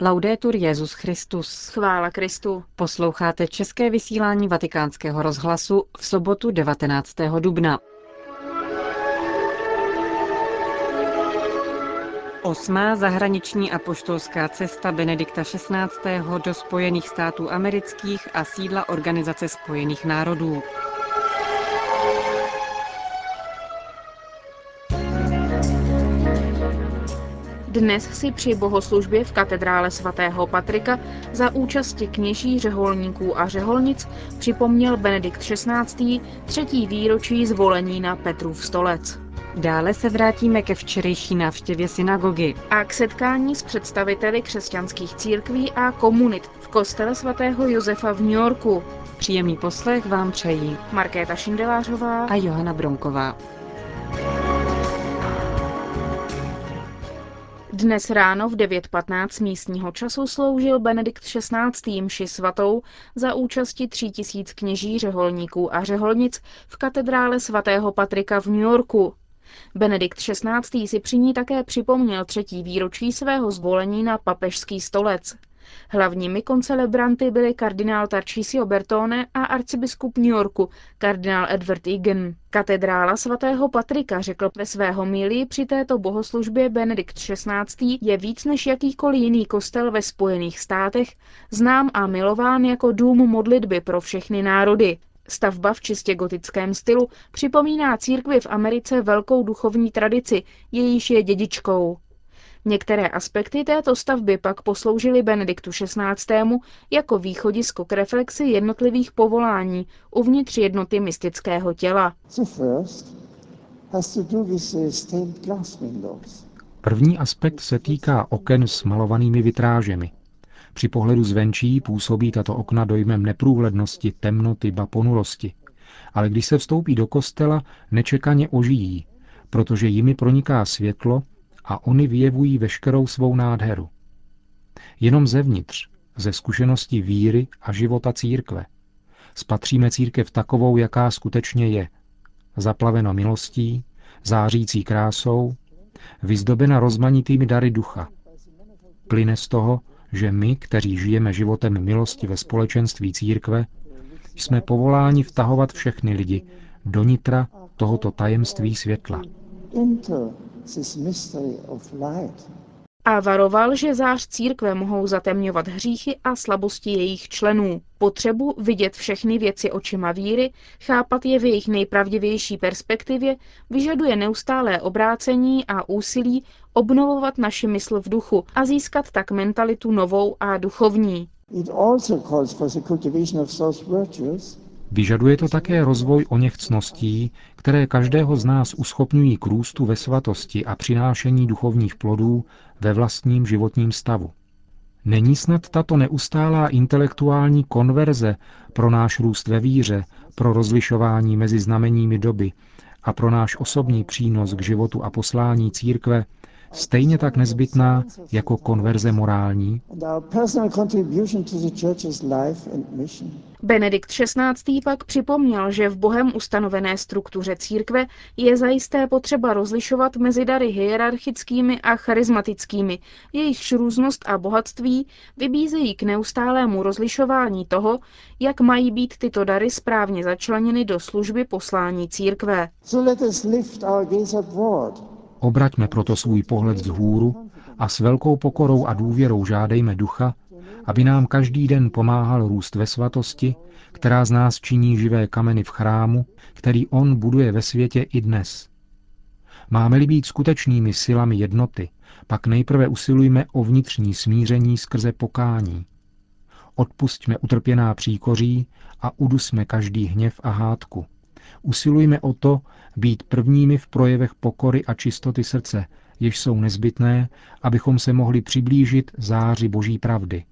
Laudetur Jezus Christus. Chvála Kristu. Posloucháte české vysílání Vatikánského rozhlasu v sobotu 19. dubna. Osmá zahraniční a poštolská cesta Benedikta XVI. do Spojených států amerických a sídla Organizace spojených národů. Dnes si při bohoslužbě v katedrále svatého Patrika za účasti kněží, řeholníků a řeholnic připomněl Benedikt XVI. třetí výročí zvolení na Petrův stolec. Dále se vrátíme ke včerejší návštěvě synagogy. A k setkání s představiteli křesťanských církví a komunit v kostele svatého Josefa v New Yorku. Příjemný poslech vám přejí Markéta Šindelářová a Johana Bronková. Dnes ráno v 9.15 místního času sloužil Benedikt XVI. mši svatou za účasti tří tisíc kněží, řeholníků a řeholnic v katedrále svatého Patrika v New Yorku. Benedikt XVI. si při ní také připomněl třetí výročí svého zvolení na papežský stolec. Hlavními koncelebranty byli kardinál Tarcísio Bertone a arcibiskup New Yorku, kardinál Edward Egan. Katedrála svatého Patrika řekl ve svého míli při této bohoslužbě Benedikt XVI. je víc než jakýkoliv jiný kostel ve Spojených státech, znám a milován jako dům modlitby pro všechny národy. Stavba v čistě gotickém stylu připomíná církvi v Americe velkou duchovní tradici, jejíž je dědičkou. Některé aspekty této stavby pak posloužily Benediktu XVI. jako východisko k reflexi jednotlivých povolání uvnitř jednoty mystického těla. První aspekt se týká oken s malovanými vitrážemi. Při pohledu zvenčí působí tato okna dojmem neprůhlednosti, temnoty, ba ponulosti. Ale když se vstoupí do kostela, nečekaně ožijí, protože jimi proniká světlo a oni vyjevují veškerou svou nádheru. Jenom zevnitř, ze zkušenosti víry a života církve, spatříme církev takovou, jaká skutečně je. Zaplavena milostí, zářící krásou, vyzdobena rozmanitými dary ducha. Plyne z toho, že my, kteří žijeme životem milosti ve společenství církve, jsme povoláni vtahovat všechny lidi do nitra tohoto tajemství světla. A varoval, že zář církve mohou zatemňovat hříchy a slabosti jejich členů. Potřebu vidět všechny věci očima víry, chápat je v jejich nejpravdivější perspektivě, vyžaduje neustálé obrácení a úsilí obnovovat naši mysl v duchu a získat tak mentalitu novou a duchovní. Vyžaduje to také rozvoj oněch cností, které každého z nás uschopňují k růstu ve svatosti a přinášení duchovních plodů ve vlastním životním stavu. Není snad tato neustálá intelektuální konverze pro náš růst ve víře, pro rozlišování mezi znameními doby a pro náš osobní přínos k životu a poslání církve stejně tak nezbytná jako konverze morální? Benedikt XVI. pak připomněl, že v Bohem ustanovené struktuře církve je zajisté potřeba rozlišovat mezi dary hierarchickými a charismatickými, jejichž různost a bohatství vybízejí k neustálému rozlišování toho, jak mají být tyto dary správně začleněny do služby poslání církve. So Obraťme proto svůj pohled z hůru a s velkou pokorou a důvěrou žádejme ducha, aby nám každý den pomáhal růst ve svatosti, která z nás činí živé kameny v chrámu, který on buduje ve světě i dnes. Máme-li být skutečnými silami jednoty, pak nejprve usilujme o vnitřní smíření skrze pokání. Odpustíme utrpěná příkoří a udusme každý hněv a hádku. Usilujme o to být prvními v projevech pokory a čistoty srdce, jež jsou nezbytné, abychom se mohli přiblížit záři Boží pravdy.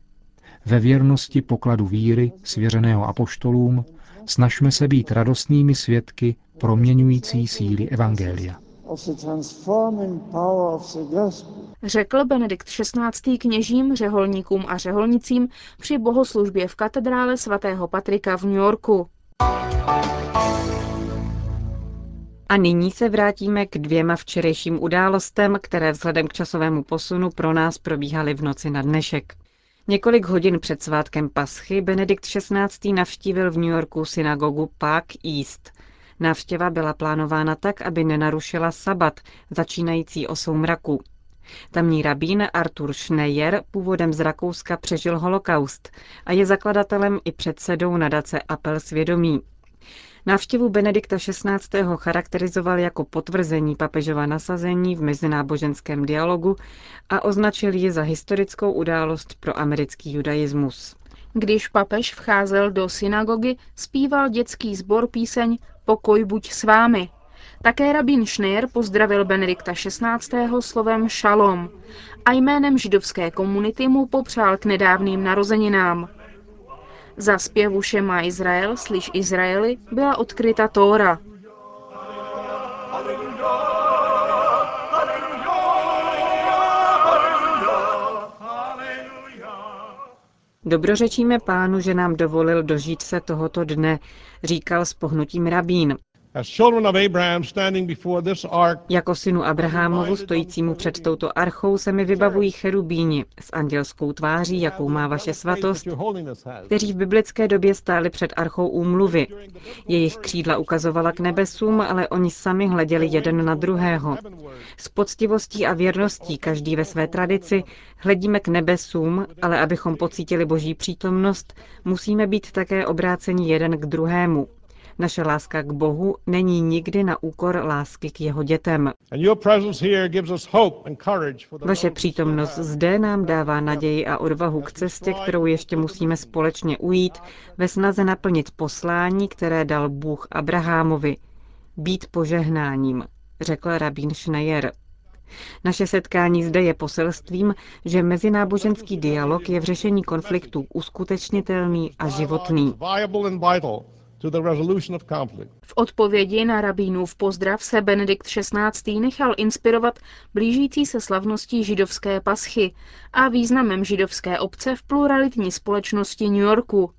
Ve věrnosti pokladu víry, svěřeného apoštolům, snažme se být radostnými svědky proměňující síly Evangelia. Řekl Benedikt XVI. kněžím, řeholníkům a řeholnicím při bohoslužbě v katedrále svatého Patrika v New Yorku. A nyní se vrátíme k dvěma včerejším událostem, které vzhledem k časovému posunu pro nás probíhaly v noci na dnešek. Několik hodin před svátkem Paschy Benedikt XVI. navštívil v New Yorku synagogu Park East. Návštěva byla plánována tak, aby nenarušila sabat, začínající o soumraku. Tamní rabín Artur Schneier původem z Rakouska přežil holokaust a je zakladatelem i předsedou nadace Apel svědomí. Návštěvu Benedikta XVI. charakterizoval jako potvrzení papežova nasazení v mezináboženském dialogu a označil ji za historickou událost pro americký judaismus. Když papež vcházel do synagogy, zpíval dětský sbor píseň Pokoj buď s vámi. Také rabín Schneier pozdravil Benedikta XVI. slovem šalom a jménem židovské komunity mu popřál k nedávným narozeninám. Za zpěvu Šema Izrael, slyš Izraeli, byla odkryta Tóra. Dobrořečíme pánu, že nám dovolil dožít se tohoto dne, říkal s pohnutím rabín. Jako synu Abrahamovu stojícímu před touto archou se mi vybavují cherubíni s andělskou tváří, jakou má vaše svatost, kteří v biblické době stáli před archou úmluvy. Jejich křídla ukazovala k nebesům, ale oni sami hleděli jeden na druhého. S poctivostí a věrností, každý ve své tradici, hledíme k nebesům, ale abychom pocítili boží přítomnost, musíme být také obráceni jeden k druhému. Naše láska k Bohu není nikdy na úkor lásky k jeho dětem. Vaše přítomnost zde nám dává naději a odvahu k cestě, kterou ještě musíme společně ujít ve snaze naplnit poslání, které dal Bůh Abrahamovi. Být požehnáním, řekl rabín Schneier. Naše setkání zde je poselstvím, že mezináboženský dialog je v řešení konfliktů uskutečnitelný a životný. V odpovědi na rabínův pozdrav se Benedikt XVI. nechal inspirovat blížící se slavností židovské paschy a významem židovské obce v pluralitní společnosti New Yorku.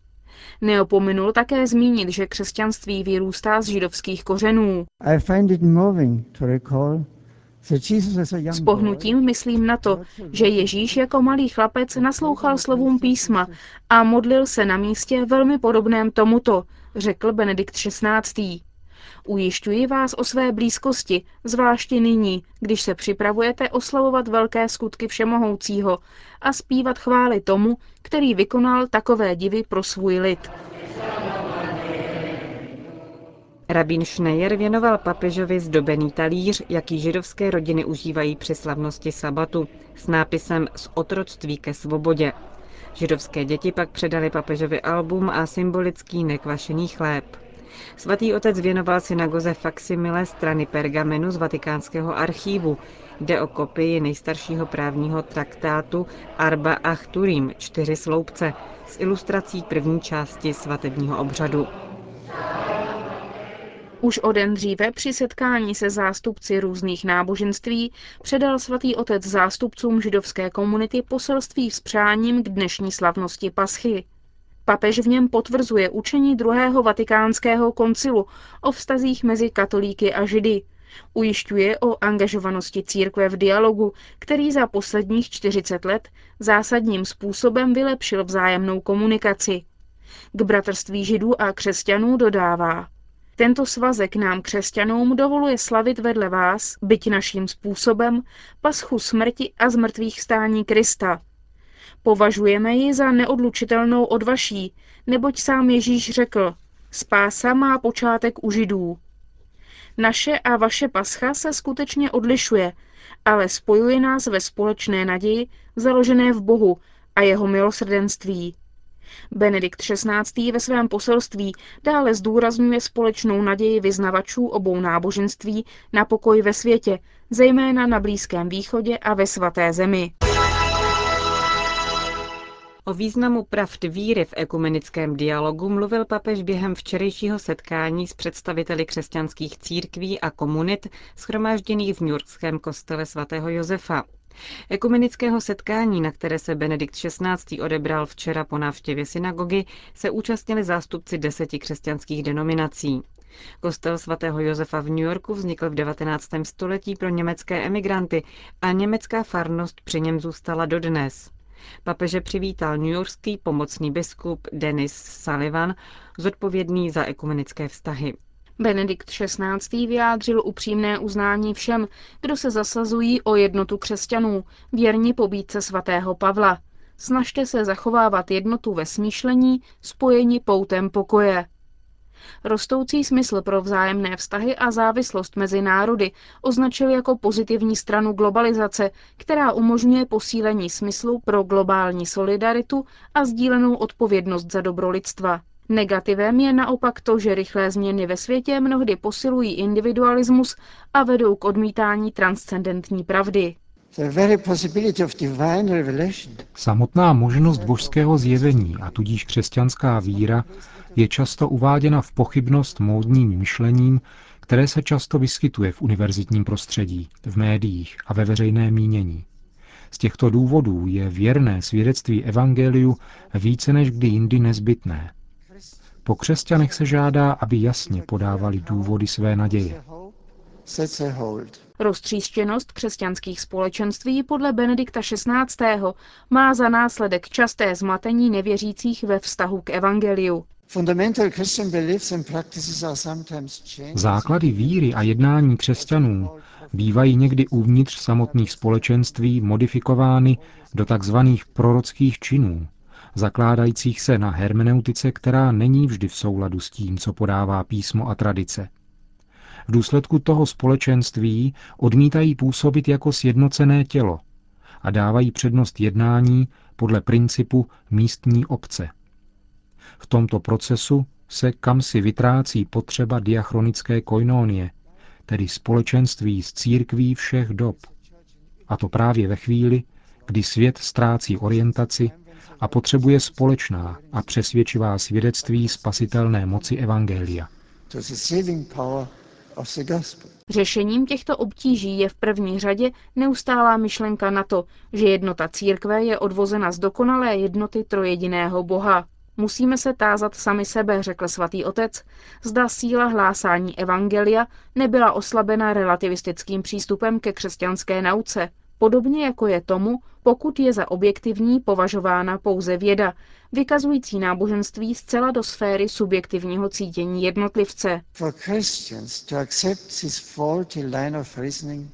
Neopominul také zmínit, že křesťanství vyrůstá z židovských kořenů. S pohnutím myslím na to, že Ježíš jako malý chlapec naslouchal slovům písma a modlil se na místě velmi podobném tomuto, řekl Benedikt XVI. Ujišťuji vás o své blízkosti, zvláště nyní, když se připravujete oslavovat velké skutky Všemohoucího a zpívat chvály tomu, který vykonal takové divy pro svůj lid. Rabín Schneier věnoval papežovi zdobený talíř, jaký židovské rodiny užívají při slavnosti sabatu, s nápisem Z otroctví ke svobodě. Židovské děti pak předali papežovi album a symbolický nekvašený chléb. Svatý otec věnoval synagoze faksimile strany pergamenu z vatikánského archívu. Jde o kopii nejstaršího právního traktátu Arba Achturim, čtyři sloupce, s ilustrací první části svatebního obřadu. Už o den dříve při setkání se zástupci různých náboženství předal svatý otec zástupcům židovské komunity poselství s přáním k dnešní slavnosti Paschy. Papež v něm potvrzuje učení druhého vatikánského koncilu o vztazích mezi katolíky a židy. Ujišťuje o angažovanosti církve v dialogu, který za posledních 40 let zásadním způsobem vylepšil vzájemnou komunikaci. K bratrství židů a křesťanů dodává. Tento svazek nám křesťanům dovoluje slavit vedle vás, byť naším způsobem, paschu smrti a zmrtvých stání Krista. Považujeme ji za neodlučitelnou od vaší, neboť sám Ježíš řekl, spása má počátek u židů. Naše a vaše pascha se skutečně odlišuje, ale spojuje nás ve společné naději, založené v Bohu a jeho milosrdenství. Benedikt XVI. ve svém poselství dále zdůrazňuje společnou naději vyznavačů obou náboženství na pokoj ve světě, zejména na Blízkém východě a ve svaté zemi. O významu pravd víry v ekumenickém dialogu mluvil papež během včerejšího setkání s představiteli křesťanských církví a komunit schromážděných v Newyorském kostele svatého Josefa. Ekumenického setkání, na které se Benedikt XVI. odebral včera po návštěvě synagogy, se účastnili zástupci deseti křesťanských denominací. Kostel svatého Josefa v New Yorku vznikl v 19. století pro německé emigranty a německá farnost při něm zůstala dodnes. Papeže přivítal newyorský pomocný biskup Denis Sullivan, zodpovědný za ekumenické vztahy. Benedikt XVI. vyjádřil upřímné uznání všem, kdo se zasazují o jednotu křesťanů, věrni pobídce svatého Pavla. Snažte se zachovávat jednotu ve smýšlení, spojení poutem pokoje. Rostoucí smysl pro vzájemné vztahy a závislost mezi národy označil jako pozitivní stranu globalizace, která umožňuje posílení smyslu pro globální solidaritu a sdílenou odpovědnost za dobro lidstva. Negativem je naopak to, že rychlé změny ve světě mnohdy posilují individualismus a vedou k odmítání transcendentní pravdy. Samotná možnost božského zjevení a tudíž křesťanská víra je často uváděna v pochybnost módním myšlením, které se často vyskytuje v univerzitním prostředí, v médiích a ve veřejné mínění. Z těchto důvodů je věrné svědectví evangeliu více než kdy jindy nezbytné. Po křesťanech se žádá, aby jasně podávali důvody své naděje. Roztříštěnost křesťanských společenství podle Benedikta XVI. má za následek časté zmatení nevěřících ve vztahu k evangeliu. Základy víry a jednání křesťanů bývají někdy uvnitř samotných společenství modifikovány do tzv. prorockých činů, zakládajících se na hermeneutice, která není vždy v souladu s tím, co podává písmo a tradice. V důsledku toho společenství odmítají působit jako sjednocené tělo a dávají přednost jednání podle principu místní obce. V tomto procesu se kam si vytrácí potřeba diachronické koinonie, tedy společenství z církví všech dob. A to právě ve chvíli, kdy svět ztrácí orientaci a potřebuje společná a přesvědčivá svědectví spasitelné moci Evangelia. Řešením těchto obtíží je v první řadě neustálá myšlenka na to, že jednota církve je odvozena z dokonalé jednoty trojediného Boha. Musíme se tázat sami sebe, řekl svatý otec, zda síla hlásání evangelia nebyla oslabena relativistickým přístupem ke křesťanské nauce, podobně jako je tomu, pokud je za objektivní považována pouze věda, vykazující náboženství zcela do sféry subjektivního cítění jednotlivce.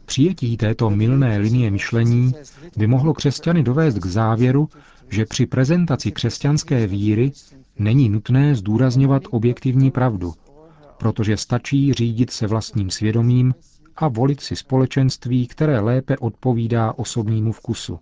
Přijetí této milné linie myšlení by mohlo křesťany dovést k závěru, že při prezentaci křesťanské víry není nutné zdůrazňovat objektivní pravdu, protože stačí řídit se vlastním svědomím a volit si společenství, které lépe odpovídá osobnímu vkusu.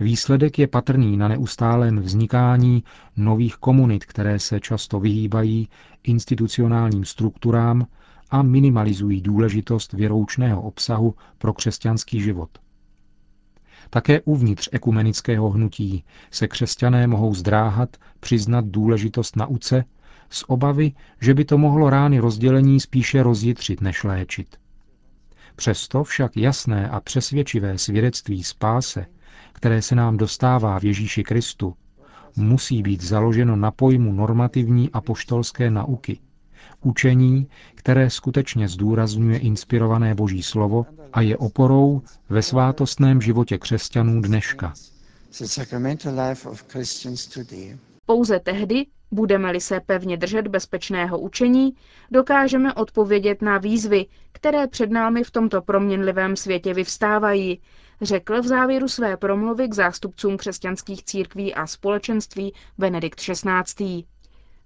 Výsledek je patrný na neustálém vznikání nových komunit, které se často vyhýbají institucionálním strukturám a minimalizují důležitost věroučného obsahu pro křesťanský život. Také uvnitř ekumenického hnutí se křesťané mohou zdráhat přiznat důležitost nauce z obavy, že by to mohlo rány rozdělení spíše rozjitřit než léčit. Přesto však jasné a přesvědčivé svědectví spáse, které se nám dostává v Ježíši Kristu, musí být založeno na pojmu normativní a poštolské nauky, učení, které skutečně zdůrazňuje inspirované Boží slovo a je oporou ve svátostném životě křesťanů dneška. Pouze tehdy, budeme-li se pevně držet bezpečného učení, dokážeme odpovědět na výzvy, které před námi v tomto proměnlivém světě vyvstávají, řekl v závěru své promluvy k zástupcům křesťanských církví a společenství Benedikt XVI.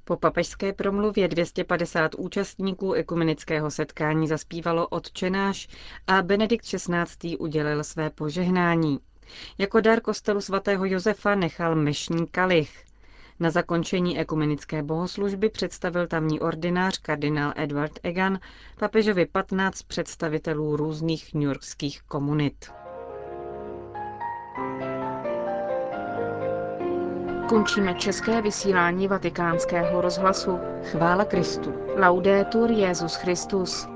Po papežské promluvě 250 účastníků ekumenického setkání zaspívalo odčenáš a Benedikt XVI. udělil své požehnání. Jako dar kostelu svatého Josefa nechal mešní kalich. Na zakončení ekumenické bohoslužby představil tamní ordinář kardinál Edward Egan papežovi 15 představitelů různých newyorských komunit. Končíme české vysílání vatikánského rozhlasu. Chvála Kristu. Laudetur Jezus Christus.